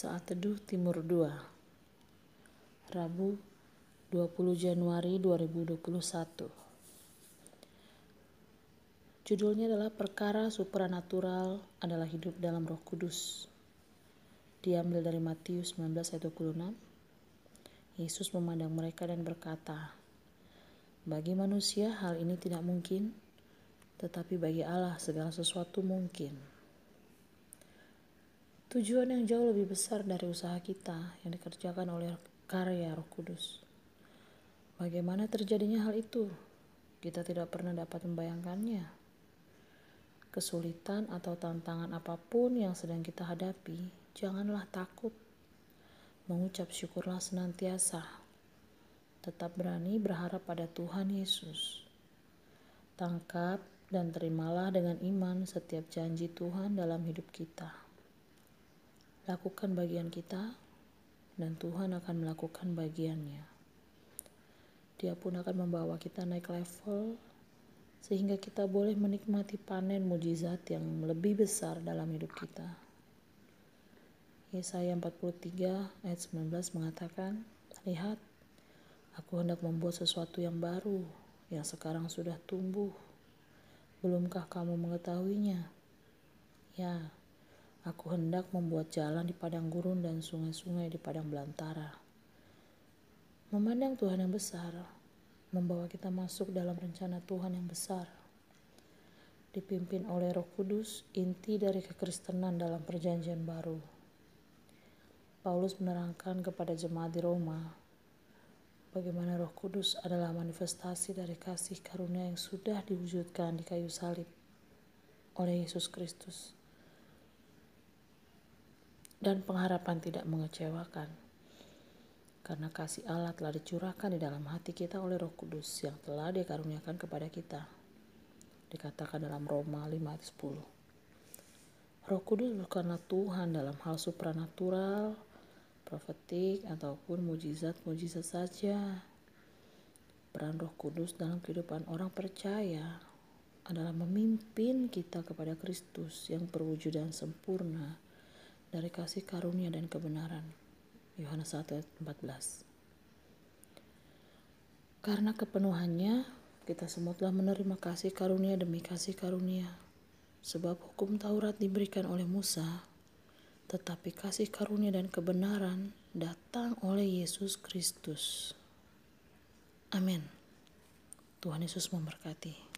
Saat Teduh Timur 2 Rabu 20 Januari 2021 Judulnya adalah Perkara Supranatural adalah hidup dalam roh kudus. Diambil dari Matius 19 ayat 26 Yesus memandang mereka dan berkata Bagi manusia hal ini tidak mungkin tetapi bagi Allah segala sesuatu mungkin Tujuan yang jauh lebih besar dari usaha kita yang dikerjakan oleh karya Roh Kudus. Bagaimana terjadinya hal itu? Kita tidak pernah dapat membayangkannya. Kesulitan atau tantangan apa pun yang sedang kita hadapi, janganlah takut. Mengucap syukurlah senantiasa. Tetap berani berharap pada Tuhan Yesus. Tangkap dan terimalah dengan iman setiap janji Tuhan dalam hidup kita. Lakukan bagian kita, dan Tuhan akan melakukan bagiannya. Dia pun akan membawa kita naik level, sehingga kita boleh menikmati panen mujizat yang lebih besar dalam hidup kita. Yesaya 43 ayat 19 mengatakan, Lihat, aku hendak membuat sesuatu yang baru, yang sekarang sudah tumbuh. Belumkah kamu mengetahuinya? Ya, Aku hendak membuat jalan di padang gurun dan sungai-sungai di padang belantara. Memandang Tuhan yang besar, membawa kita masuk dalam rencana Tuhan yang besar. Dipimpin oleh Roh Kudus, inti dari kekristenan dalam Perjanjian Baru. Paulus menerangkan kepada jemaat di Roma bagaimana Roh Kudus adalah manifestasi dari kasih karunia yang sudah diwujudkan di kayu salib oleh Yesus Kristus dan pengharapan tidak mengecewakan. Karena kasih Allah telah dicurahkan di dalam hati kita oleh Roh Kudus yang telah dikaruniakan kepada kita. Dikatakan dalam Roma 5 ayat 10. Roh Kudus bukanlah Tuhan dalam hal supranatural, profetik, ataupun mujizat-mujizat saja. Peran Roh Kudus dalam kehidupan orang percaya adalah memimpin kita kepada Kristus yang perwujudan sempurna dari kasih karunia dan kebenaran. Yohanes 1 ayat 14. Karena kepenuhannya, kita semua telah menerima kasih karunia demi kasih karunia. Sebab hukum Taurat diberikan oleh Musa, tetapi kasih karunia dan kebenaran datang oleh Yesus Kristus. Amin. Tuhan Yesus memberkati.